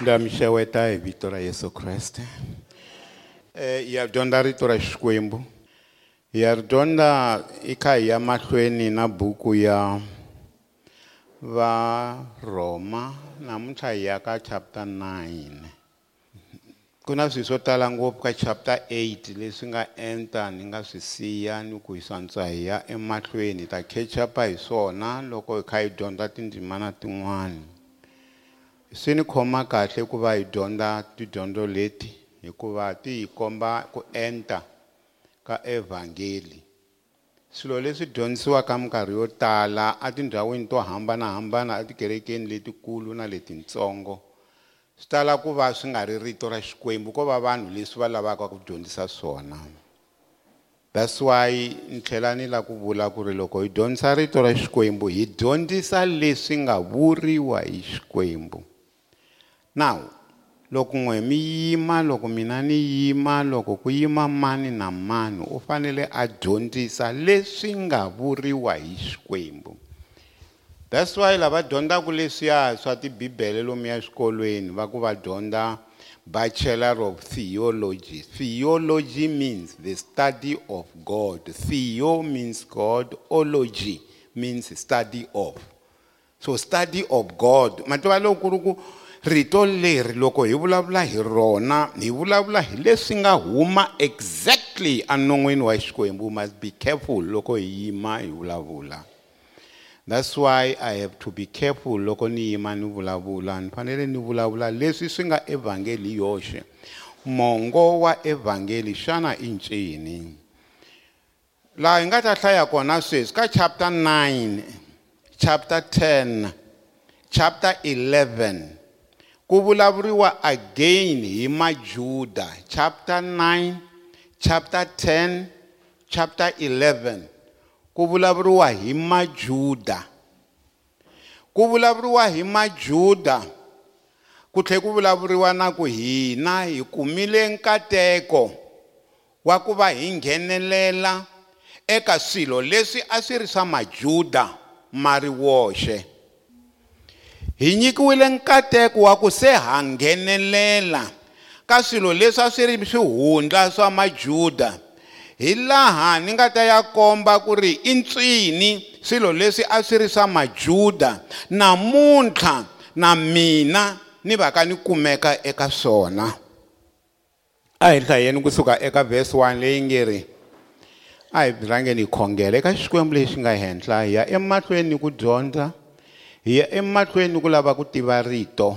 ndamixeweta hi vito ra yesu kreste. Hi ya dyondza rito ra xikwembu ya ri dyondza i kha hi ya mahlweni na buku ya varhoma namuntlha hi ya ka chapter 9 ku na swilo swo tala ngopfu ka chapter 8 leswi nga enta ni nga swi siya ni ku hi swantswa hi ya emahlweni hi ta catch-upa hi swona loko hi kha hi dyondza tindzimana tin'wana swi ni khoma kahle ku va hi dyondza tidyondzo leti hikuva ti hi komba ku enta ka evhangeli. Swilo leswi dyondzisiwaka minkarhi yo tala atindhawini to hambanahambana etikerekeni letikulu na letitsongo swi tala ku va swi nga ri rito ra xikwembu ko va vanhu leswi va lavaka ku dyondzisa swona. That's why ni tlhela ni lava ku vula ku ri loko hi dyondzisa rito ra xikwembu hi dyondzisa leswi nga vuriwa hi xikwembu now loko n'we mi yima loko mina ni yima loko ku yima mani na mani u fanele a dyondzisa leswi nga vuriwa hi xikwembu. That's why lava dyondzaka leswiya swa tibibele lomuya eswikolweni va ku va dyondza bachelor of theology. Theology means the study of god. Theo means god ology means study of. So study of god. Mativa loko ku ri ku rito leri loko hi vulavula hi rona hi vulavula hi leswi nga huma exactly enon'wini wa xikwembu. Must be careful loko hi yima hi vulavula. That's why i have to be careful loko ni yima ni vulavula. Ni fanele ni vulavula leswi swi nga evhangeli hi yoxe. Mongo wa evhangeli xana i ncini? Laha hi nga ta hlaya kona sweswi ka chapter 9 chapter 10 chapter 11 ku vulavuriwa again hi majuda chapter 9 chapter 10 chapter 11 ku vulavuriwa hi majuda. Ku vulavuriwa hi majuda ku tlhela ku vulavuriwa na ku hina hi kumile nkateko wa ku va hi nghenelela eka swilo leswi a swi ri swa majuda ma ri woxe hi nyikiwile nkateko wa ku se ha nghenelela ka swilo leswi a swi ri swihundla swa majuda. Hi laha ni nga ta ya komba ku ri i ncini swilo leswi a swi ri swa majuda namuntlha na mina ni va ka ni kumeka eka swona. A hi hlayeni kusuka eka vhesi 1 leyi nge ri a hi rhangeni hi khongela eka xikwembu lexi nga henhla hi ya emahlweni ku dyondza. Hi ya emahlweni ku lava ku tiva rito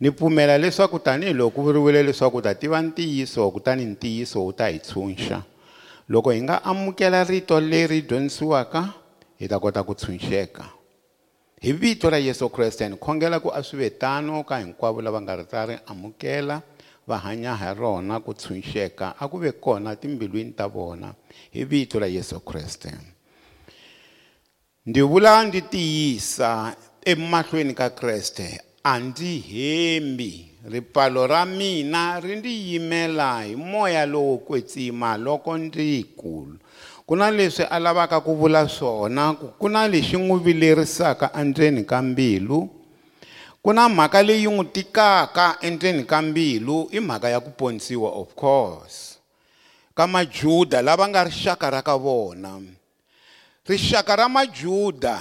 ni pfumela leswaku tanihiloko ku vuriwile leswaku u ta tiva ntiyiso kutani ntiyiso wu ta hi tshunxa loko hi nga amukela rito leri dyondzisiwaka hi ta kota ku tshunxeka hi vito ra yesu kreste ni khongela ku a swi ve tano ka hinkwavo lava nga ri ta ri amukela va hanya ha rona ku tshunxeka a ku ve kona timbilwini ta vona hi vito ra yesu kreste. Ndi vula ndi tiyisa emahlweni ka kreste a ndzi hembi ripfalo ra mina ri ndzi yimela hi moya lowo kwetsima loko ndzi kulu. Ku na leswi a lavaka ku vula swona ku na lexi n'wi vilerisaka endzeni ka mbilu. Ku na mhaka leyi n'wi tikaka endzeni ka mbilu i mhaka ya ku ponisiwa of course. Ka majuda lava nga rixaka ra ka vona rixaka ra majuda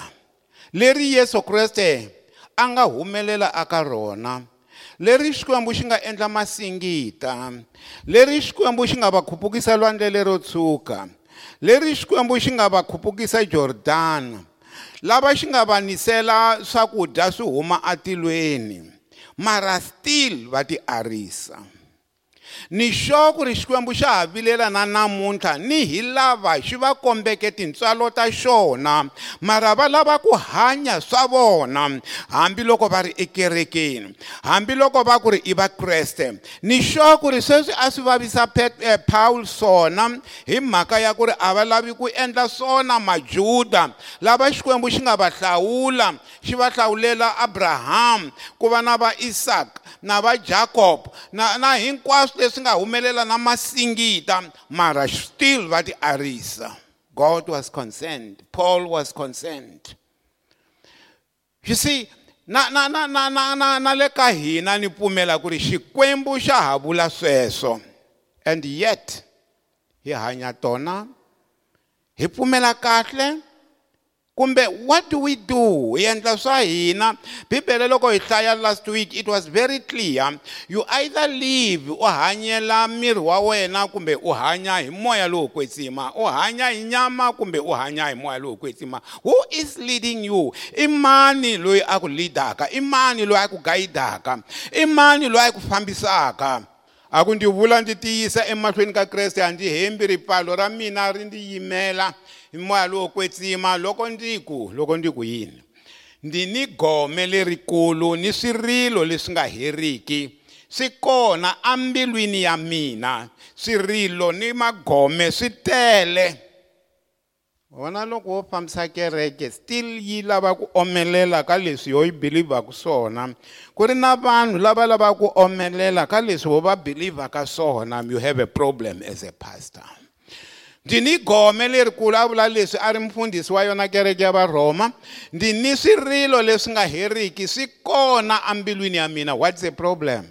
leri yesu kreste a nga humelela aka rona leri xikwembu xi nga endla masingita leri xikwembu xi nga va khupukisa lwandle lero tshuka leri xikwembu xi nga va khupukisa jordana lava xi nga va nisela swakudya swi huma atilweni mara still va ti arisa ni sure ku ri xikwembu xa ha vilela na namuntlha ni hi lava xi va kombeke tintswalo ta xona. Mara va lava ku hanya swa vona. Hambiloko va ri ekerekeni hambiloko va ku ri i vakreste ni sure ku ri sweswi a swi vavisa eh, paul swona hi mhaka ya ku ri a va lavi ku endla swona majuda. Lava xikwembu xi nga va hlawula xi va hlawulela abraham ku va na va isaka na va jacob na na hinkwaswo leswi nga humelela na masingita mara still va ti arisa. God was concerned. Paul was concerned. You see na na na na na na na le ka hina ni pfumela ku ri xikwembu xa ha vula sweswo. And yet hi hanya tona hi pfumela kahle kumbe what do we do? Hi endla swa hina. Bibele loko hi hlaya last week it was very clear. You either live u hanyela miri wa wena kumbe u hanya hi moya lowo kwetsima. U hanya hi nyama kumbe u hanya hi moya lowo kwetsima. Who is leading you? I mani loyi a ku leadaka i mani loyi a ku gayidaka i mani loyi a ku fambisaka. A ku ndzi vula ndzi tiyisa emahlweni ka kreste a ndzi hembi ripfalo ra mina ri ndzi yimela moya lowo kwetsima loko ndzi ku loko ndzi ku yini? Ndzi ni gome lerikulu ni swirilo leswi nga heriki swi kona embilwini ya mina swirilo ni magome swi tele wona loko wo fambisa kereke still yi lava ku omelela ka leswi yo yi believaku swona. Ku ri na vanhu lava lavaka ku omelela ka leswi wo va believaku swona you have a problem as a pastor. Ndzi ni gome lerikulu a vula leswi a ri mfundhisi wa yona kereke ya varhoma ndzi ni swirilo leswi nga heriki swi kona embilwini ya mina. What's the problem?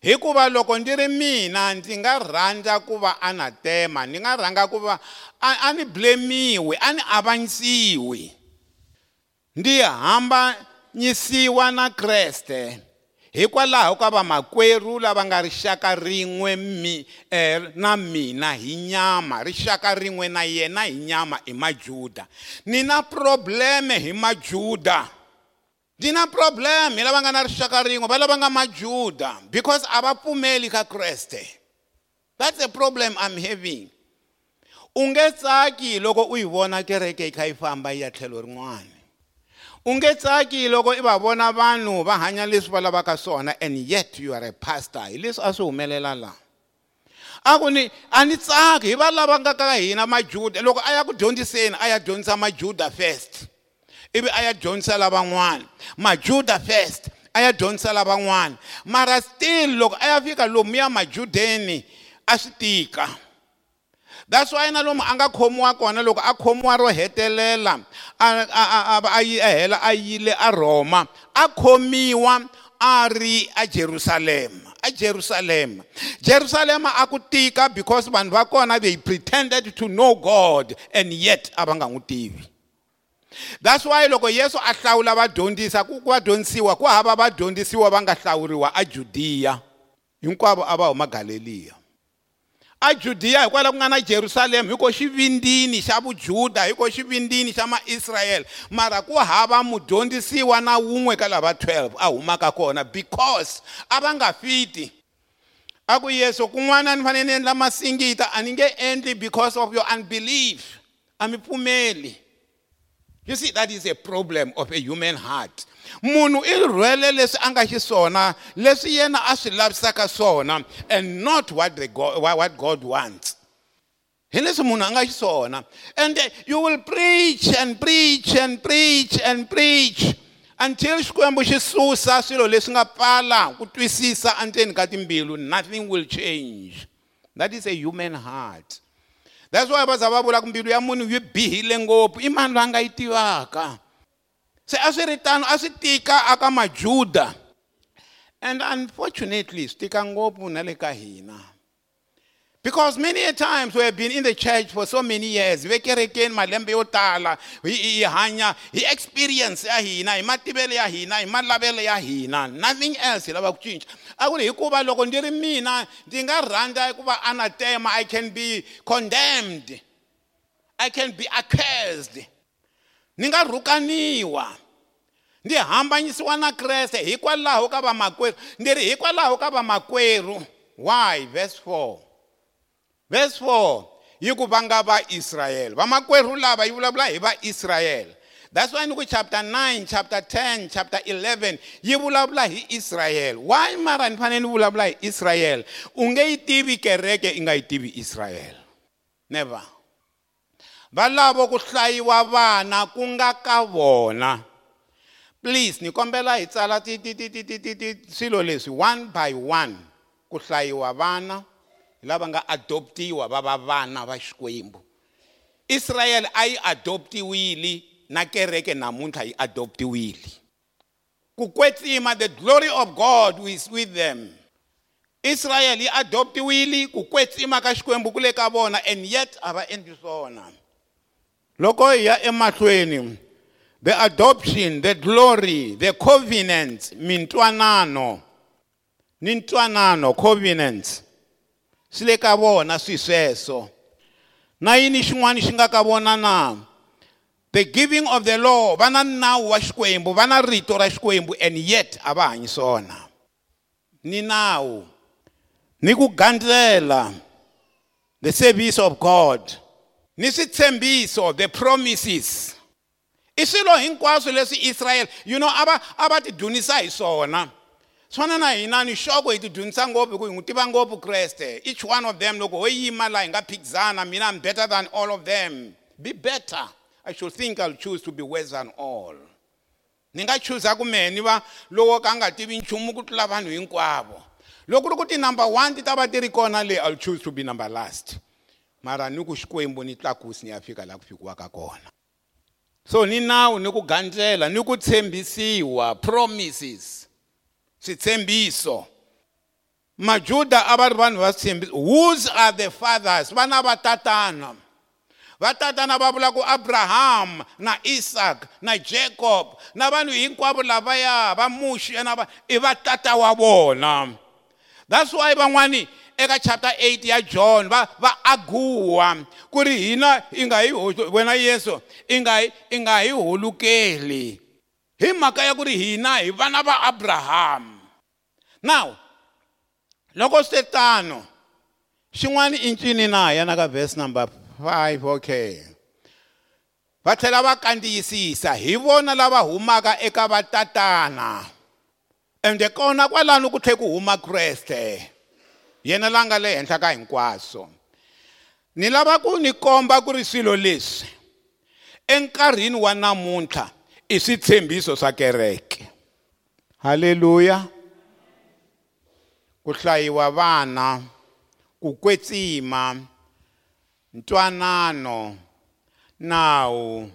Hikuva loko ndzi ri mina ndzi nga rhandza ku va anatema ni nga rhanga ku va a ni blemiwi a ni avanyisiwi ndzi hambanyisiwa na kreste hikwalaho ka vamakwerhu lava nga rixaka rin'we mi eh, na mina hi nyama rixaka rin'we na yena hi nyama i majuda. Ni na probleme hi majuda. Ndzi na problem hi lava nga na rixaka rin'we va lava nga majuda because a va pfumeli ka kreste. That's a problem i'm having. U nge tsaki loko u yi vona kereke yi kha yi famba yi ya tlhelo rin'wana u nge tsaki loko i va vona vanhu va hanya leswi va lavaka swona and yet you are a pastor. Hi leswi a swi humelela laha a ku ni a ni tsaki hi va lava nga ka hina majuda. Loko a ya ku dyondziseni a ya dyondzisa majuda first. Ivi a ya dyondzisa lavan'wana majuda first a ya dyondzisa lavan'wana mara still loko a ya fika lomuya majudeni a swi tika that's why na lomu a nga khomiwa kona loko a khomiwa ro hetelela a a a hela a yile a rhoma a khomiwa a ri a jerusalema a jerusalema jerusalema a ku tika because vanhu va kona they pretended to know god and yet a va nga n'wi tivi that's why loko yesu a hlawula vadyondzisa ku vadyondzisiwa ku hava vadyondzisiwa va nga hlawuriwa ajudiya hinkwavo a va huma galiliya ajudiya hikwalaho ku nga na jerusalema hi ko xivindini xa vujuda hi ko xivindini xa maisrayele mara ku hava mudyondzisiwa na wun'we ka lava 12 a humaka kona because a va nga fiti a ku yesu kun'wana ni fanele ni endla masingita a ni nge endli because of your unbelief. A mi pfumeli you see that is a problem of a human heart. Munhu i rhwele leswi a nga xiswona leswi yena a swi lavisaka swona and not what, the god, what god wants. Hi leswi munhu a nga xiswona. And eh, you will preach and preach and preach and preach until xikwembu xi susa swilo leswi nga pfala ku twisisa endzeni ka timbilu. Nothing will change. That is a human heart that's why va za vula ku mbilu ya munhu yi bihile ngopfu i mani loyi a nga yi tivaka se a swi ri tano a swi tika aka majuda and unfortunately swi tika ngopfu na le ka hina because many times we have been in the church for so many years hi vekerekeni malembe yo tala hi hanya hi experience ya hina hi mativelo ya hina hi malavelo ya hina nothing else hi lava ku cinca a ku ri hikuva loko ndzi ri mina ndzi nga rhandza ku va anatema i can be condemned i can be accused. Ni nga rhukaniwa ndzi hambanyisiwa na kreste hikwalaho ka vamakwerhu ndzi ri hikwalaho ka vamakwerhu why? Verse 4 verse 4 yi ku va nga vaisrayele vamakwerhu lava yi vulavula hi vaisrayele that's why ni ku chapter 9 chapter 10 chapter 11 yi vulavula hi israyele why mara ni fanele ni vulavula hi israyele u nge yi tivi kereke i nga yi tivi israyele never va lavo ku hlayiwa vana ku nga ka vona please ni kombela hi tsala ti ti ti ti ti ti swilo leswi one by one ku hlayiwa vana lava nga adoptiwa va va vana va xikwembu israyele a yi adoptiwile na kereke namuntlha yi adoptiwile ku kwetsima the glory of god is with them. Israel yi adoptiwile ku kwetsima ka xikwembu ku le ka vona and yet a va endli swona loko hi ya emahlweni the adoption the glory the covenant mintwanano. Ni ntwanano covenant. Swi le ka vona swi sweswo. Na yini xin'wana xi nga ka vona na? The giving of the law va na nawu wa xikwembu va na rito ra xikwembu and yet a va hanyi swona. Ni nawu ni ku gandlela the service of god ni switshembiso the promises. I swilo hinkwaswo leswi israyele you know a va a va ti dyondzisa hi swona. Swona na hina ni xoko hi ti dyondzisa ngopfu hi n'wi tiva ngopfu kreste. Each one of them loko ho yima laha hi nga phikizana mina i'm better than all of them. Be better. I should think i'll choose to be worse than all. Ni nga chuza ku mehe ni va lowo ka nga tivi nchumu ku tlula vanhu hinkwavo loko ri ku ti-number one ti ta va ti ri kona leyi i'll choose to be number last. Mara ni ku xikwembu ni tlakusi ni ya fika laha ku fikiwaka kona. So ni nawu ni ku gandlela ni ku tshembisiwa promises switshembiso majuda a va ri vanhu va switshembiso whose are the fathers? Vana va tatana va tatana va vula ku abraham na isaac na jacob na vanhu hinkwavo lavaya va muxi na va i va tata wa vona that's why van'wani eka chapter 8 ya john va va aguwa ku ri hina i nga hi wena yesu i nga i nga hi holukeli. Hi mhaka ya ku ri hina hi vana va abraham now loko swi tano xin'wana i ncini na ya na ka verse number 5 okay. Va tlhela va kandziyisisa hi vona lava humaka eka vatatana ende kona kwalano ku tlhe ku huma kreste yena la nga le henhla ka hinkwaswo. Ni lava ku ni komba ku ri swilo leswi enkarhini wa namuntlha i switshembiso swa kereke. Haleluya. Ku hlayiwa vana ku kwetsima ntwanano nawu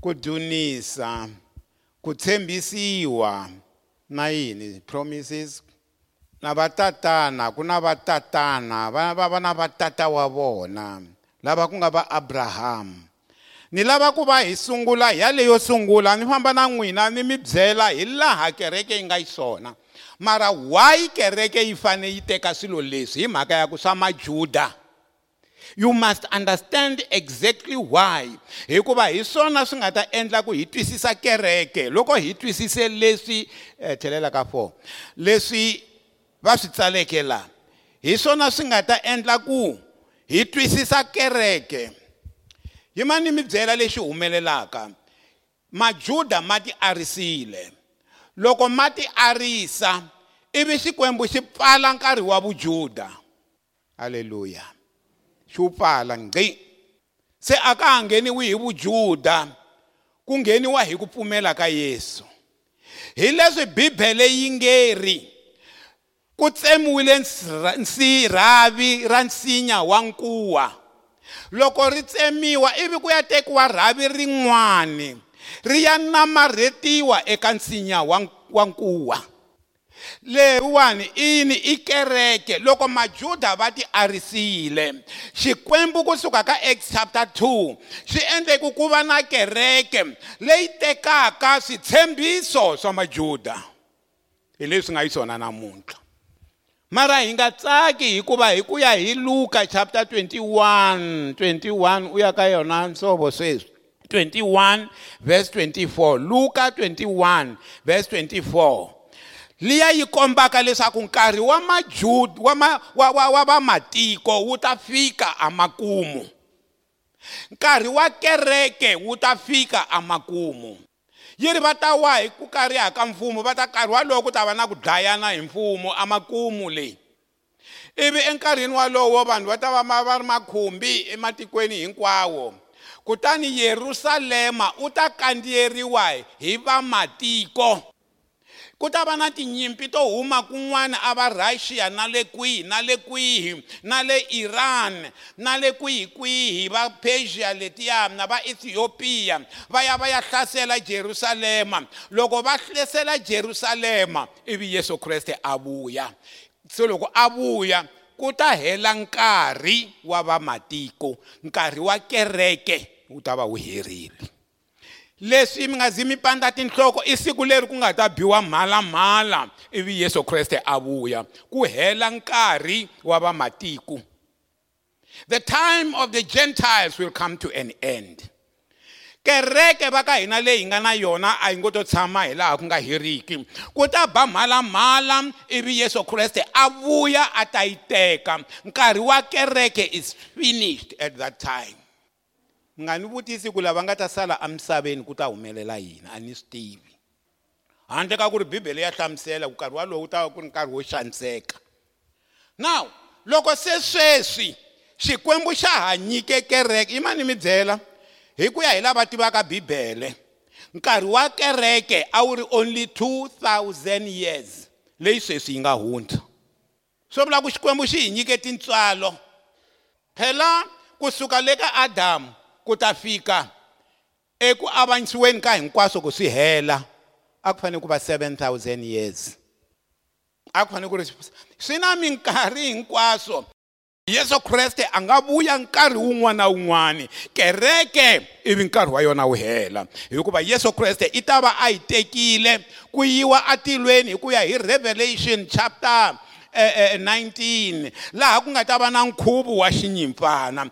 ku dzunisa ku tshembisiwa na yini? Promises? Na vatatana ku na vatatana va va va na vatata wa vona lava ku nga va abrahamu ni lava ku va hi sungula hi yaleyo sungula ni famba na n'wina ni mi byela hi laha kereke yi nga yi swona mara why kereke yi fane yi teka swilo leswi hi mhaka ya ku swa majuda? You must understand exactly why. Hikuva hi swona swi nga ta endla ku hi twisisa kereke. Loko hi twisise leswi eh, tlhelela ka 4 leswi va swi tsaleke laha hi swona swi nga ta endla ku hi twisisa kereke. Yima ni mi byela lexi humelelaka? Majuda ma ti arisile loko ma ti arisa ivi xikwembu xi pfala nkarhi wa vujuda. Halleluya xi wu pfala ngqi. Se a ka ha ngheniwi hi vujuda ku ngheniwa hi ku pfumela ka yesu. Hi leswi bibele yi nge ri ku tsemiwile rhavi ra nsinya wa nkuwa. Loko ri tsemiwa ivi ku ya tekiwa rhavi rin'wani ri ya namarhetiwa eka nsinya wa wa nkuwa leyiwani ini i kereke loko majuda va ti arisile. Xikwembu kusuka ka acts chapter 2 xi endle ku ku va na kereke. Leyi tekaka switshembiso swa majuda. Hi leswi nga yi swona namuntlha. Mara hi nga tsaki hikuva hi ku ya hi luka chapter 21 21 u ya ka yona nsovo sweswi. 21 verse 24 luka 21 verse 24 liya yi kombaka leswaku nkarhi wa majud wa ma, wa, wa, wa vamatiko wu ta fika amakumu nkarhi wa kereke wu ta fika amakumu yi ri va ta wa hi ku kariha ka mfumo va ta nkarhi walowo ku ta va na ku dlayana hi mfumo amakumu leyi ivi enkarhini walowo vanhu va ta va va ri makhumbi ematikweni hinkwawo kutani yerusalema u ta kandziyeriwa hi vamatiko ku ta va na tinyimpi to huma kun'wana a va russia na le kwihi na le kwihi na le iran na le kwihi kwihi va persia letiya na va ethiopia va ya va ya hlasela jerusalema. Loko va hlasela jerusalema ivi yesu kreste a vuya. Se loko a vuya ku ta hela nkarhi wa vamatiko nkarhi wa kereke wu ta va wu herile. Leswi mi nga zi mi pandza tinhloko i siku leri ku nga ta biwa mhalamhala ivi yesu kreste a vuya ku hela nkarhi wa vamatiko the time of the gentiles will come to an end. Kereke va ka hina leyi nga na yona a yi ngo to tshama hi laha ku nga heriki. Ku ta ba mhalamhala ivi yesu kreste a vuya a ta yi teka. Nkarhi wa kereke is finished at that time. Nga ni vutisi ku lava nga ta sala emisaveni ku ta humelela yini a ni swi tivi. Handle ka ku ri bibele ya hlamusela ku nkarhi walowu ta va ku ri nkarhi wo xaniseka. Now loko se sweswi xikwembu xa ha nyike kereke i mani mi byela? Hi ku ya hi lava tivaka bibele. Nkarhi wa kereke a wu ri only 2000 years leyi sweswi yi nga hundza. Swo vula ku xikwembu xi hi nyike tintswalo. Phela kusuka le ka adamu ku ta fika eku avanyisiweni ka hinkwaswo ku swi hela a ku fanele ku va 7000 years. A ku fanele ku ri swi na minkarhi hinkwaswo. Yesu kreste a nga vuya nkarhi wun'wana na wun'wani. Kereke ivi nkarhi wa yona wu hela. Hikuva yesu kreste i ta va a yi tekile ku yiwa atilweni hi ku ya hi revelation chapter eh, eh, 19 laha ku nga ta va na nkhuvo wa xinyimpfana.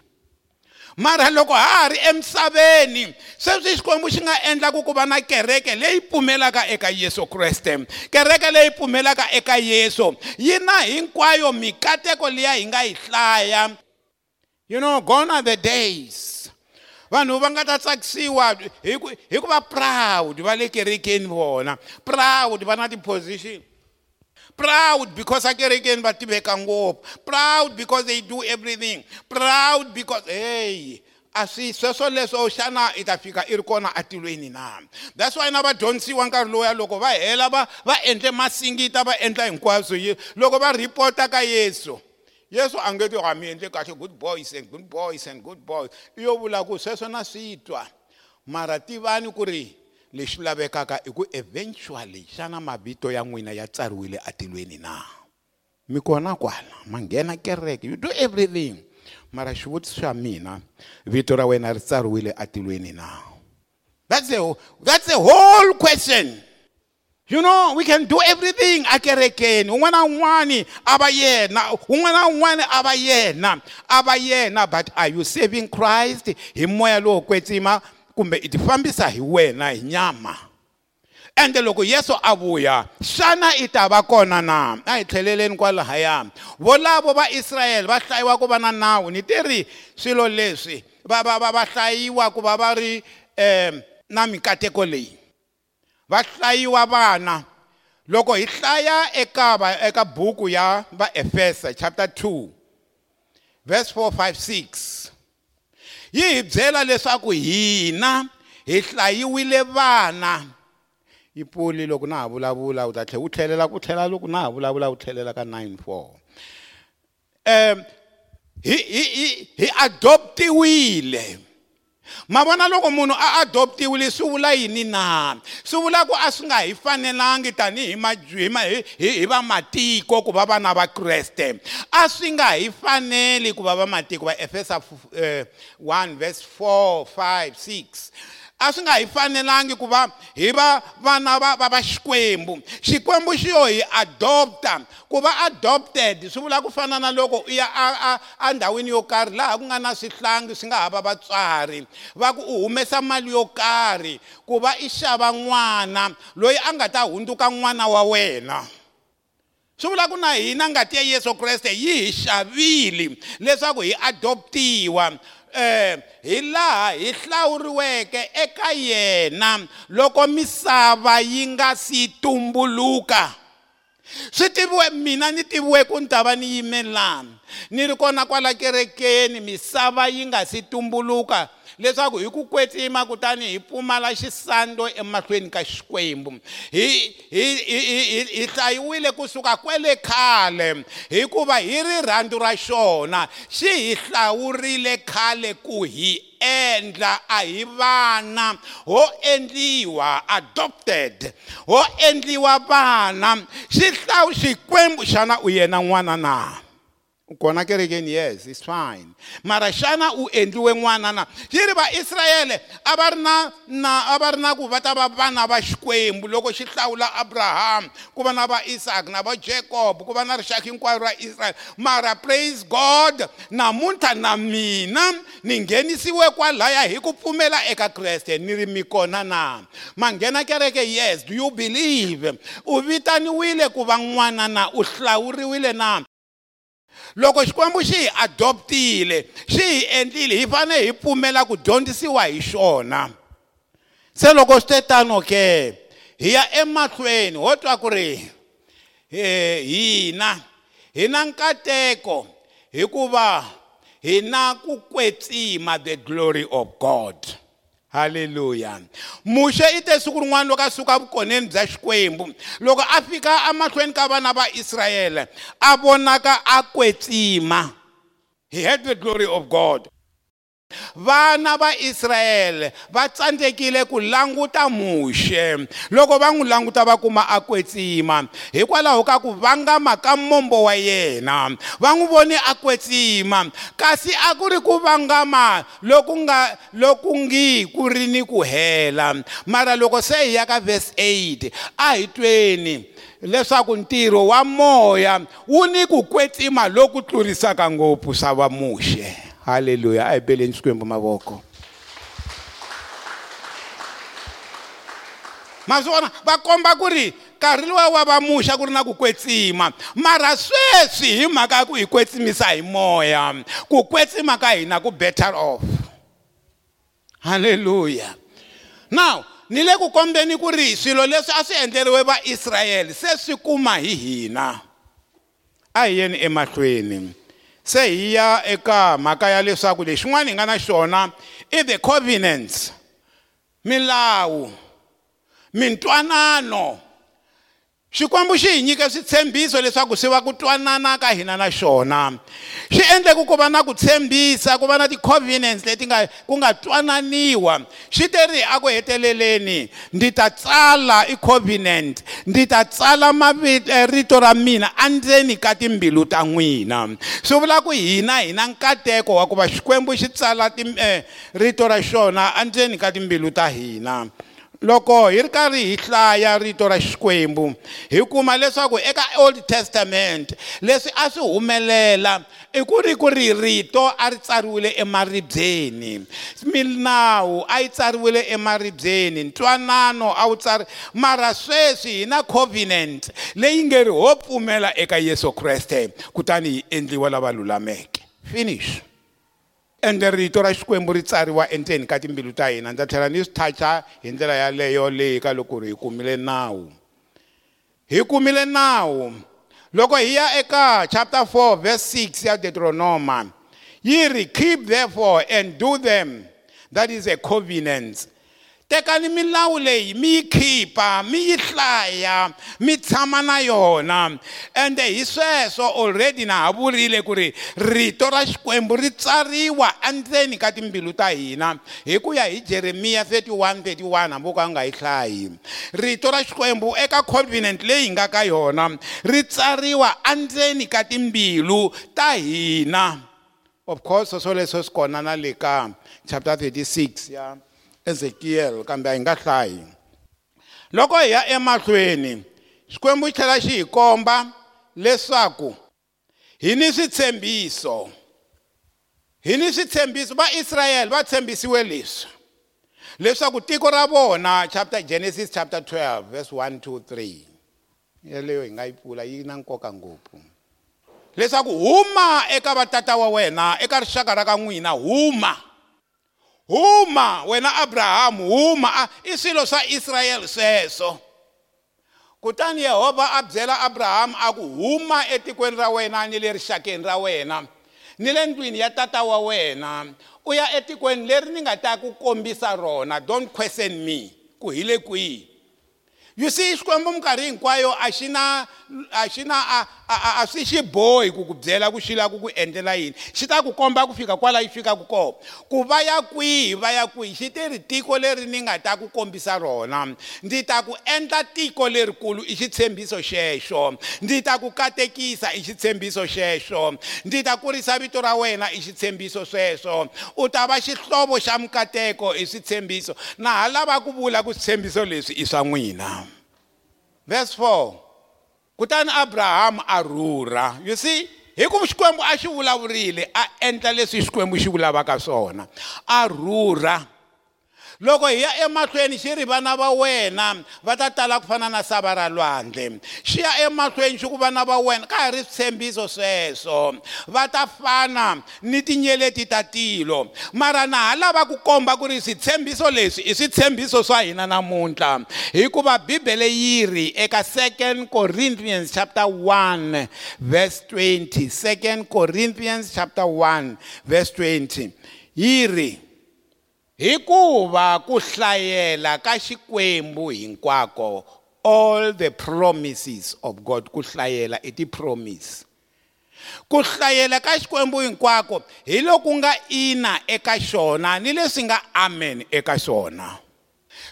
Mara loko ha ha ri emisaveni sweswi xikwembu xi nga endlaku ku va na kereke leyi pfumelaka eka yesu kreste. Kereke leyi pfumelaka eka yesu yi na hinkwayo mikateko liya hi nga yi hlaya. You know gone are the days. Vanhu va nga ta tsakisiwa hi ku hi ku va proud va le kerekeni vona. Proud va na tiposition proud because akerekeni can go up. proud because they do everything. Proud because hey a swi sweswo leswo xana i ta fika i ri kona atilweni na. That's why na vadyondzisiwa nkarhi lowuya loko va hela va va endle masingita va endla hinkwaswo loko va ka yesu. Yesu a nge ti kahle good boys and good boys and good boys. I yo na swi twa mara lexi lavekaka i ku eventually xana mavito ya n'wina ya tsariwile atilweni na? Mi kona kwala ma nghena kereke you do everything. Mara xivutiso xa mina vito ra wena ri tsariwile atilweni na? That's a, that's a whole question. You know we can do everything akerekeni un'wana na un'wani a va yena un'wana na un'wani va yena a va yena but are you saving christ? Hi moya lowo kwetsima kumbe i tifambisa hi wena hi nyama. Ende loko yesu a vuya xana i ta va kona na? A hi tlheleleni kwalahaya. Volavo va israyele va hlayiwa ku va na nawu ni tiri swilo leswi va va va va hlayiwa ku va va ri um na mikateko leyi. Va hlayiwa vana. Loko hi hlaya eka va eka buku ya vaefesa chapter 2 verse 4 5 6 yi hi byela leswaku hina hi hlayiwile vana. Yi pfuli loko na ha vulavula u ta tlhela u tlhelela ku tlhela loko na ha vulavula u tlhelela ka 9 4 um hi hi hi adoptiwile. Ma vona loko munhu a adoptiwile swi vula yini na? Swi vula ku a swi nga hi fanelangi tanihi hi hi vamatiko ku va vana va kreste. A swi nga hi faneli ku va vamatiko va efesa 1 verse 4 5 6 a swi nga hi fanelangi ku va hi va vana va va va xikwembu. Xikwembu xi yo hi adopta ku va adopted swi vula ku fana na loko u ya endhawini yo karhi laha ku nga na swihlangi swi nga ha va vatswari. Va ku u humesa mali yo karhi ku va i xava n'wana loyi a nga ta hundzuka n'wana wa wena. Swi vula ku na hina ngati ya yesu kreste yi hi xavile leswaku hi adoptiwa. Hi laha hi hlawuriweke eka yena loko misava yi nga si tumbuluka. Swi tiviwe mina ni tiviwe ku ni ta va ni yimelani ni ri kona kwala kerekeni misava yi nga si tumbuluka. Leswaku hi ku kwetsima kutani hi pfumala xisando emahlweni ka xikwembu. Hi hi hi hi hlayiwile kusuka kwele khale hikuva hi rirhandzu ra xona. Xi hi hlawurile khale ku hi endla a hi vana ho endliwa adopted ho endliwa vana. Xi hlawu xikwembu xana u yena n'wana na? Kona kerekeni yes it's fine. Mara xana u endliwe n'wana na? Xi ri vaisrayele a va ri na na a va ri na ku va ta va vana va xikwembu. Loko xi hlawula abrahamu ku va na va isaac na va jacob ku va na rixaka hinkwaro ra israyele. Mara praise god namuntlha na mina ni nghenisiwe kwalaya hi ku pfumela eka kreste ni ri mi kona na? Ma nghena kereke yes do you believe? U vitaniwile ku va n'wana na u hlawuriwile na loko xikwembu xi hi adoptile xi hi endlile hi fanele hi pfumela ku dyondzisiwa hi xona. Se loko swi te tano ke hi ya emahlweni ho twa ku ri hina hi na nkateko hikuva hi na ku kwetsima the glory of god. Halleluya muxe i te siku rin'wana loko a suka vukoneni bya xikwembu. Loko a fika emahlweni ka vana va israyele a vonaka a kwetsima. He had the glory of god. Vana va Israyele va tsandzekile ku languta muxe. Loko va n'wi languta va kuma a kwetsima. Hikwalaho ka ku vangama ka mombo wa yena va n'wi voni a kwetsima. Kasi a ku ri ku vangama loku nga loku ngi ku ri ni ku hela. Mara loko se hi ya ka verse 8 a hi tweni leswaku ntirho wa moya wu ni ku kwetsima loku tlurisaka ngopfu swa va muxe. Haleluya a hi beleni xikwembu mavoko ma swi vona va komba ku ri nkarhi luwa wa vamuxa ku ri na ku kwetsima. Mara sweswi hi mhaka ya ku hi kwetsimisa hi moya. Ku kwetsima ka hina ku better off. Halleluya now ni le ku kombeni ku ri swilo leswi a swi endleriwe vaisrayele se swi kuma hi hina. A hi yeni emahlweni. Se hi ya eka mhaka ya leswaku lexin'wana hi nga na xona i the covenants milawu mintwanano. Xikwembu xi hi nyike switshembiso leswaku swi va ku twanana ka hina na xona. Xi endleku ku va na ku tshembisa ku va na ti-covenants leti nga ku nga twananiwa. Xi te ri a ku heteleleni ndzi ta tsala i covenant ndzi ta tsala rito ra mina endzeni ka timbilu ta n'wina. Swi vula ku hina hi na nkateko wa ku va xikwembu xi tsala rito ra xona endzeni ka timbilu ta hina. Loko hi ri karhi hi hlaya rito ra xikwembu hi kuma leswaku eka old testament leswi a swi humelela i ku ri ku ri rito a ri tsariwile emaribyeni milawu a yi tsariwile emaribyeni ntwanano a wu tsari mara sweswi hi na covenant leyi nge ri ho pfumela eka yesu kreste kutani hi endliwa lava lulameke. Finish. Ende rito ra xikwembu ri tsariwa endzeni ka timbilu ta hina. Ndza tlhela ni swi thacha hi ndlela yaleyo leyi ka loko hi kumile nawu. Hi kumile nawu. Loko hi ya eka chapter 4 verse 6 ya deuteronoma yi ri keep therefore and do them that is a covenant tekani milawu leyi mi yi khipa mi yi hlaya mi tshama na yona. Ende hi sweswo already na ha vurile ku ri rito ra xikwembu ri tsariwa endzeni ka timbilu ta hina. Hi ku ya hi jeremiya 31 31 hambi ku a nga yi hlayi. Rito ra xikwembu eka covenant leyi nga ka yona ri tsariwa endzeni ka timbilu ta hina. Of course swoleswo swi kona na le ka chapter 36 ya. yeah. Ezekiel kambe a hi nga hlayi loko hi ya emahlweni xikwembu xi tlhela xi hi komba leswaku hi ni switshembiso hi ni switshembiso vaisrayele va tshembisiwe leswi leswaku tiko ra vona chapter genesis chapter 12 verse 1 2 3 yeleyo hi nga yi pfula yi na nkoka ngopfu. Leswaku huma eka vatata wa wena eka rixaka ra ka n'wina huma. Huma wena abrahamu huma. I swilo swa israyele sweswo kutani yehovha a byela abrahamu a ku huma etikweni ra wena ni le rixakeni ra wena ni le ndlwini ya tata wa wena. U ya etikweni leri ni nga ta ku kombisa rona don't question me ku hi le kwihi. You see xikwembu minkarhi hinkwayo a xi na a xi na a a swi xi bohi ku ku byela ku xi lava ku ku endlela yini. Xi ta ku komba ku fika kwala yi fikaka kona. Ku va ya kwihi va ya kwihi xi tiri tiko leri ni nga ta ku kombisa rona. Ndzi ta ku endla tiko lerikulu i xitshembiso xexo. Ndzi ta ku katekisa i xitshembiso xexo. Ndzi ta kurisa vito ra wena i xitshembiso sweswo. U ta va xihlovo xa mikateko i switshembiso. Na ha lava ku vula ku switshembiso leswi i swa n'wina. Verse 4 kutani abrahamu a rhurha. You see hi ku xikwembu a xi vulavurile a endla leswi xikwembu xi vulavaka swona. A rhurha loko hi ya emahlweni xi ri vana va wena va ta tala ku fana na sava ra lwandle. Xi ya emahlweni xi ku vana va wena ka ha ri switshembiso sweswo. Va ta fana ni tinyeleti ta tilo. Mara na ha lava ku komba ku ri switshembiso leswi i switshembiso swa hina namuntlha. Hikuva bibele yi ri eka 2 corinthians chapter 1 verse 20 2 corinthians chapter 1 verse 20 yi ri hikuva ku hlayela ka xikwembu hinkwako all the promises of god ku hlayela i ti-promise. Ku hlayela ka xikwembu hinkwako hi loku nga ina eka xona ni leswi nga amen eka xona.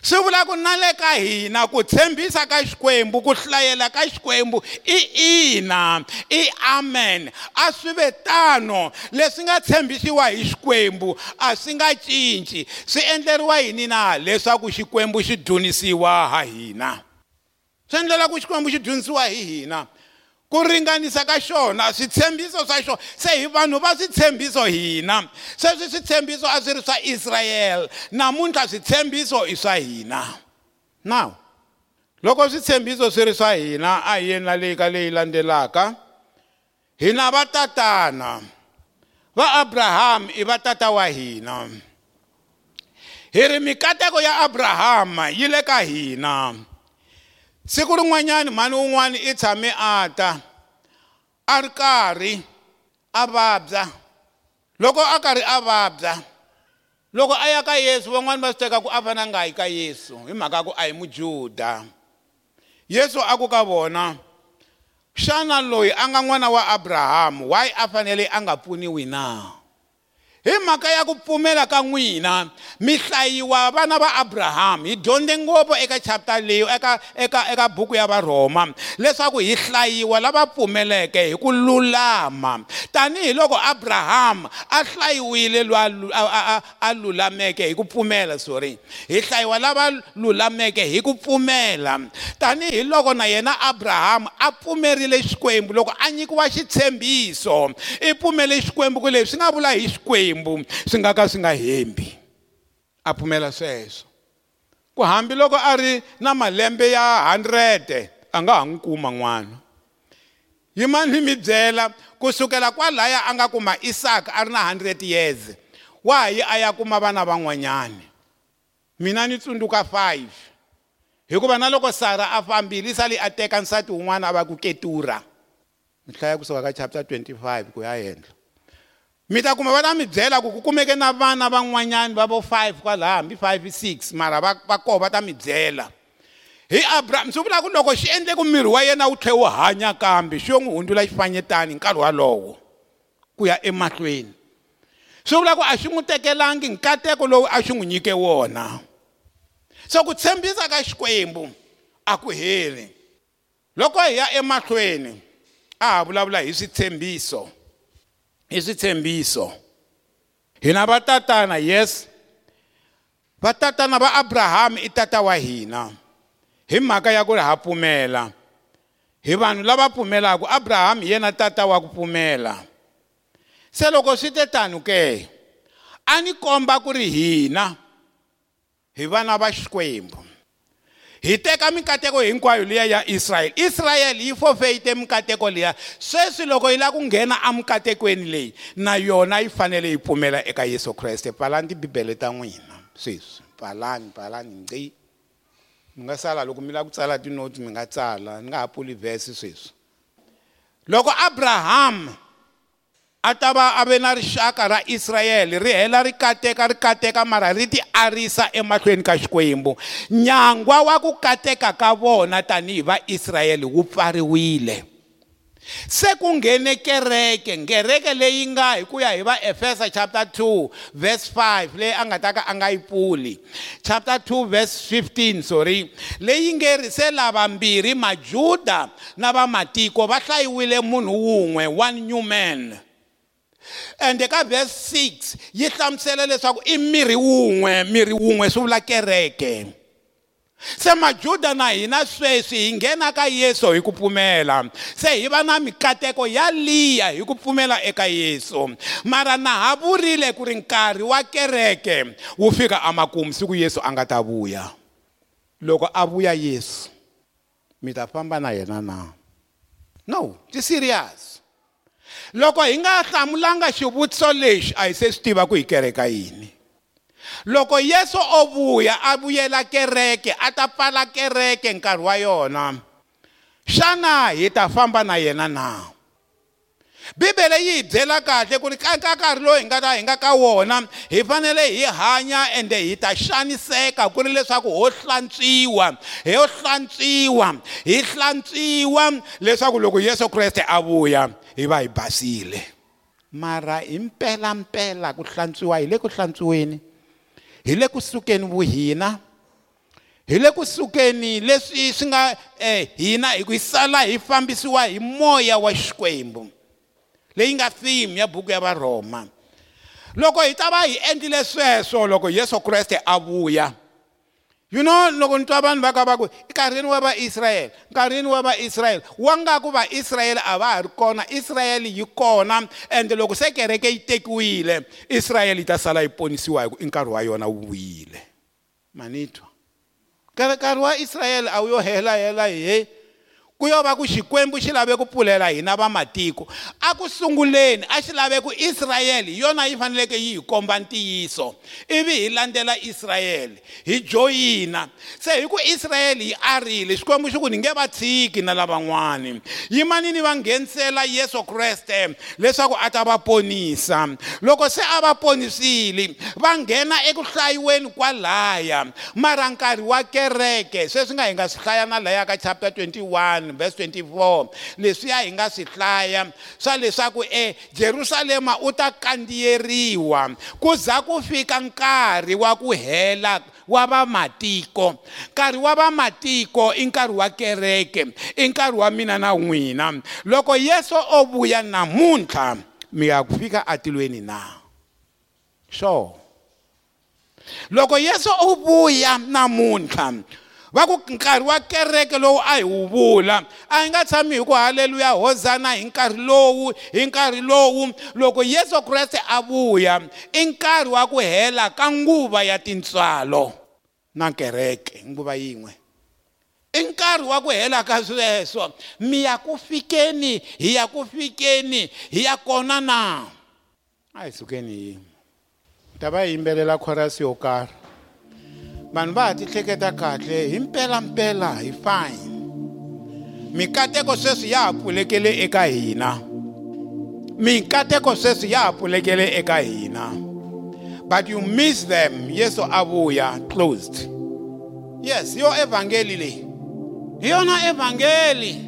Swi vula ku na le ka hina ku tshembisa ka xikwembu ku hlayela ka xikwembu i ina i amen. A swi ve tano leswi nga tshembisiwa hi xikwembu a swi nga cinci. Swi endleriwa yini na leswaku xikwembu xi dzunisiwa ha hina? Swi endlela ku xikwembu xi dzunisiwa hi hina? Ku ringanisa ka xona switshembiso swa xona se hi vanhu va switshembiso hina. Sweswi switshembiso a swi ri swa israyele namuntlha switshembiso i swa hina. Now loko switshembiso swi ri swa hina a hi yeni na leyi ka leyi landzelaka. Hina va tatana va abrahamu i va tata wa hina. Hi ri mikateko ya abrahama yi le ka hina. Siku rin'wanyani mhani wun'wani i tshame a ta a ri karhi a vabya. Loko a karhi a vabya loko a ya ka yesu van'wani va swi teka ku a fana nga yi ka yesu hi mhaka ku a hi mujuda. Yesu a ku ka vona xana loyi a nga n'wana wa abrahamu why a fanele a nga pfuniwi na hi mhaka ya ku pfumela ka n'wina mi hlayiwa vana va abrahamu hi dyondze ngopfu eka chapter leyi eka eka eka buku ya varhoma leswaku hi hlayiwa lava pfumeleke hi ku lulama. Tanihiloko abrahamu a hlayiwile a lulameke hi ku pfumela sorry. Hi hlayiwa lava lulameke hi ku pfumela. Tanihiloko na yena abrahamu a pfumerile xikwembu loko a nyikiwa xitshembiso i pfumele xikwembu ku leswi nga vula hi xikwembu. Xikwembu swi nga ka swi nga hembi a pfumela sweswo ku hambiloko a ri na malembe ya 100 a nga ha n'wi kuma n'wana. Yimani mi byela kusukela kwalaya a nga kuma isaka a ri na 100 years wahi a ya kuma vana van'wanyani. Mina ni tsundzuka 5 hikuva na loko sara a fambile sali a teka nsati wun'wana a va ku ketura. Mi hlaya kusuka ka chapter 25 ku ya henhla. Mi ta kuma va ta mi byela ku ku kumeke na vana van'wanyani va vo five kwalaha hambi five six mara va va koho va ta mi byela. Hi abrahamu swi vula ku loko xi endle ku miri wa yena wu tlhe wu hanya kambe xi yo n'wi hundzula xifanyetani hi nkarhi walowo ku ya emahlweni. Swi vula ku a xi n'wi tekelangi nkateko lowu a xi n'wi nyike wona. So ku tshembisa ka xikwembu a ku heli. Loko hi ya emahlweni a ha vulavula hi switshembiso. I switshembiso hina va tatana yes? Va tatana va abrahamu i tata wa hina. Hi mhaka ya ku ri ha pfumela. Hi vanhu lava pfumelaka abrahamu hi yena tata wa ku pfumela. Se loko swi te tano ke a ni komba ku ri hina hi vana va xikwembu. Hi teka mikateko hinkwayo liya ya israyele israyele yi fofeyite mikateko liya. Sweswi loko yi lava ku nghena emikatekweni leyi na yona yi fanele yi pfumela eka yesu kreste. Pfalani tibibele ta n'wina. Sweswi. Pfalani pfalani nqi mi nga sala loko mi lava ku tsala tinoti mi nga tsala ni nga ha pfuli vhesi sweswi. Loko abrahamu a ta va a ve na rixaka ra israyele ri hela ri kateka ri kateka mara ri ti arisa emahlweni ka xikwembu. Nyangwa wa ku kateka ka vona tanihi vaisrayele wu pfariwile. Se ku nghene kereke ngereke leyi nga hi ku ya hi va efesa chapter 2 verse 5 leyi a nga ta ka a nga yi pfuli. Chapter 2 verse 15 sorry. Leyi nge ri se lavambirhi majuda na vamatiko va hlayiwile munhu wun'we one new man. Ende ka verse 6 yi hlamusela leswaku i miri wun'we miri wun'we swi vula kereke. Se majuda na hina sweswi hi nghena ka yesu hi ku pfumela. Se hi va na mikateko yaliya hi ku pfumela eka yesu. Mara na ha vurile ku ri nkarhi wa kereke wu fika amakumu siku yesu a nga ta vuya. Loko a vuya yesu mi ta famba na yena na? No ti serious loko hi nga hlamulanga xivutiso lexi a hi se swi tiva ku hi kereka yini. Loko yesu o vuya a vuyela kereke a ta pfala kereke nkarhi wa yona xana hi ta famba na yena na bibele yi hi byela kahle ku ri ka nkarhi lowu hi nga ta hi nga ka wona hi fanele hi hanya ende hi ta xaniseka ku ri leswaku ho hlantswiwa ho hlantswiwa hi hlantswiwa leswaku loko yesu kreste a vuya hi va hi basile. Mara hi mpelampela ku hlantswiwa hi le ku hlantswiweni hi le kusukeni vuhina hi le kusukeni leswi swi nga eh, hina hi ku sala hi fambisiwa hi moya wa xikwembu. Leyi nga theme ya buku ya varhoma loko hi ta va hi endlile sweswo loko yesu kreste a vuya you know loko ni twa vanhu va ka va ku nkarhini wa vaisrayele nkarhini wa vaisrayele wa nga ku vaisrayele a va ha ri kona israyele yi kona ende loko se kereke yi tekiwile israyele yi ta sala yi ponisiwa hi ku i nkarhi wa yona wu vuyile manitwa nkarhi wa israyele a wu yo helahela hi ku yo va ku xikwembu xi lave ku pfulela hina vamatiko a ku sunguleni a xi lave ku israyele hi yona yi faneleke yi hi komba ntiyiso. Ivi hi landzela israyele hi joyina. Se hi ku israyele yi arile xikwembu xi ku ni nge va tshiki na lavan'wani. Yimanini va nghenisela yesu kreste leswaku a ta va ponisa. Loko se a va ponisile va nghena eku hlayiweni kwalaya. Mara nkarhi wa kereke sweswi nga hi nga swi hlaya na laya ka chapter 21 1 verse 24 leswiya hi nga swi hlaya swa leswaku ejerusalema u ta kandziyeriwa ku za ku fika nkarhi wa ku hela wa vamatiko nkarhi wa vamatiko i nkarhi wa kereke i nkarhi wa mina na n'wina. Loko yesu o vuya namuntlha mi ya ku fika atilweni na. Sure. Loko yesu o vuya namuntlha va ku nkarhi wa kereke lowu a hi wu vula. A hi nga tshami hi ku haleluya hozana hi nkarhi lowu hi nkarhi lowu. Loko yesu kreste a vuya i nkarhi wa ku hela ka nguva ya tintswalo na kereke nguva yin'we. I nkarhi wa ku hela ka sweswo. Mi ya ku fikeni hi ya ku fikeni hi ya kona na? A hi sukeni hi ta va hi yimbelela khorasi yo karhi. Vanhu va ha ti hleketa kahle hi mpelampela hi fine. Mikateko sweswi ya ha pfulekele eka hina. Mikateko sweswi ya ha pfulekele eka hina. But you miss them. Yesu a vuya closed. Yes yo evhangeli leyi hi yona evhangeli.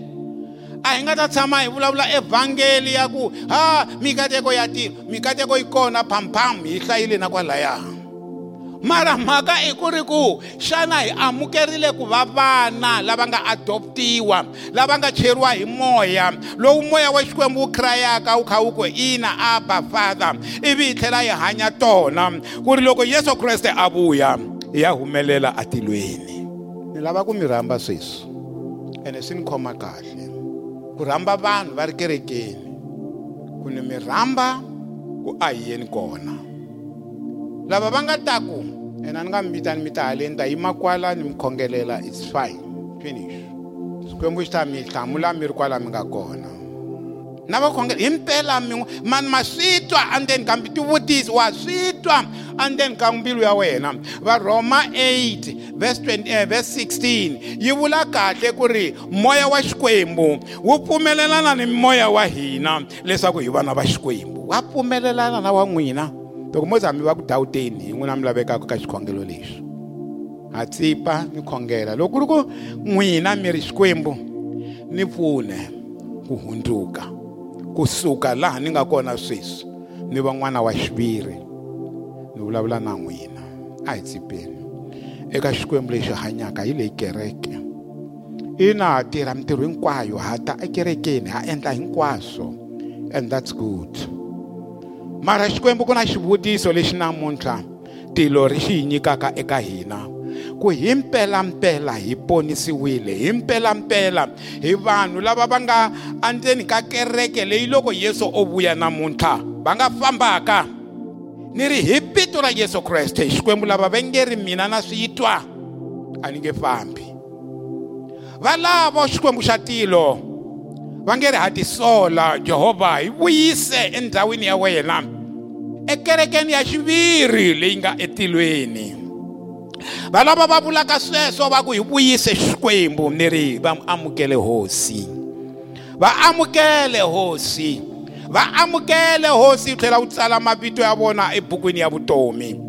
A hi nga ta tshama hi vulavula evhangeli ya ku ha mikateko ya tirha mikateko yi kona phamphamu hi hlayile na kwalaya. Mara mhaka i ku ri ku xana hi amukerile ku va vana lava nga adoptiwa lava nga cheriwa hi moya lowu moya wa xikwembu wu krayaka wu kha wu ku ina aba father. Ivi hi tlhela hi hanya tona ku ri loko yesu kreste a vuya hi ya humelela atilweni. Ni lava ku mi rhamba sweswi ene swi ni khoma kahle. Ku rhamba vanhu va ri kerekeni ku ni mi rhamba ku a hi yeni kona. Lava va nga taku ena ni nga mi vitani mi ta haleni ta yima kwala ni mi khongelela its fine. Finish. Xikwembu xi ta mi hlamula mi ri kwala mi nga kona na vakhongela hi mpela min'we mani ma swi twa andzeni ka tivutisi wa swi twa andzeni ka mbilu ya wena varhoma 8 verse 20 eh, verse 16 yi vula kahle ku ri moya wa xikwembu wu pfumelelana ni moya wa hina leswaku hi vana va xikwembu. Wa pfumelelana na wa n'wina loko mo za mi va ku dawuteni hi n'wina mi lavekaka ka xikhongelo lexi ha tsipa mi khongela loko ku ri ku n'wina mi ri xikwembu ni pfune ku hundzuka kusuka laha ni nga kona sweswi ni va n'wana wa xiviri ni vulavula na n'wina a hi tsipeni. Eka xikwembu lexi hanyaka hi leyi kereke ina ha tirha mintirho hinkwayo ha ta ekerekeni ha endla hinkwaswo and that's good. Mara xikwembu ku na xivutiso lexi namuntlha tilo ri xi hi nyikaka eka hina. Ku hi mpelampela hi ponisiwile hi mpelampela hi vanhu lava va nga endzeni ka kereke leyi loko yesu o vuya namuntlha va nga fambaka. Ni ri hi vito ra yesu kreste xikwembu lava va nge ri mina na swi twa a ni nge fambi. Va lavo xikwembu xa tilo va nge ri ha tisola jehovha hi vuyise endhawini ya wena ekerekeni ya xiviri leyi nga etilweni. Va lava va vulaka sweswo va ku hi vuyise xikwembu ni ri va amukele hosi. Va amukele hosi. Va amukele hosi tlhela u tsala mavito ya vona ebukwini ya vutomi.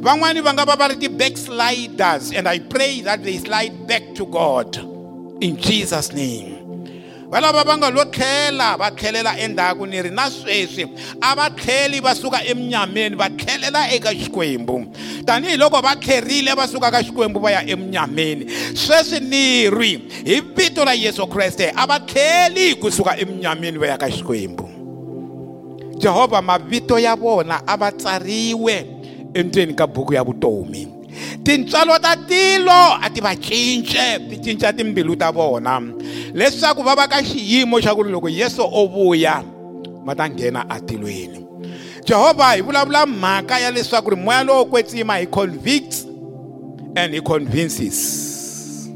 Van'wani va nga va va ri ti-backsliders and i pray that they slide back to god. In jesus name. Va lava va nga lo tlhela va tlhelela endzhaku ni ri na sweswi a va tlheli va suka eminyameni va tlhelela eka xikwembu tanihiloko va tlherile va suka ka xikwembu va ya eminyameni sweswi ni rwi hi vito ra yesu kreste a va tlheli kusuka eminyameni va ya ka xikwembu jehovha mavito ya vona a va tsariwe endzeni ka buku ya vutomi. Tintswalo ta tilo a ti va cince ti cinca timbilu ta vona. Leswaku va va ka xiyimo xa ku ri loko yesu o vuya va ta nghena atilweni. Jehovha hi vulavula mhaka ya leswaku ri moya lowo kwetsima hi convicts and he convinces.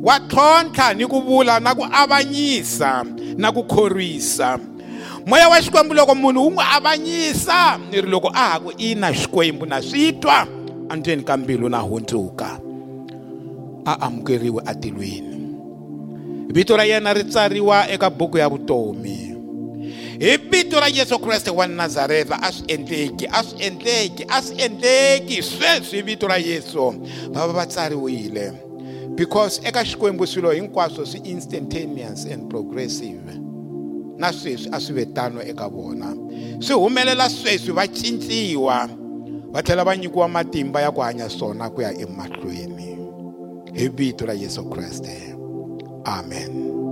Wa tlhontlha ni ku vula na ku avanyisa na ku khorwisa. Moya wa xikwembu loko munhu wu n'wi avanyisa ni ri loko a ha ku ina xikwembu na swi twa. Endzeni ka mbilu na hundzuka a amukeriwe atilweni. Vito ra yena ri tsariwa eka buku ya vutomi. Hi vito ra yesu kreste wa nazareta a swi endleki a swi endleki a swi endleki. Sweswi vito ra yesu va va va tsariwile. Because eka xikwembu swilo hinkwaswo swi instantaneous and progressive. Na sweswi a swi ve tano eka vona. Swi humelela sweswi va cinciwa va tlhela va nyikiwa matimba ya ku hanya swona ku ya emahlweni. Hi vito ra yesu kreste. Amen.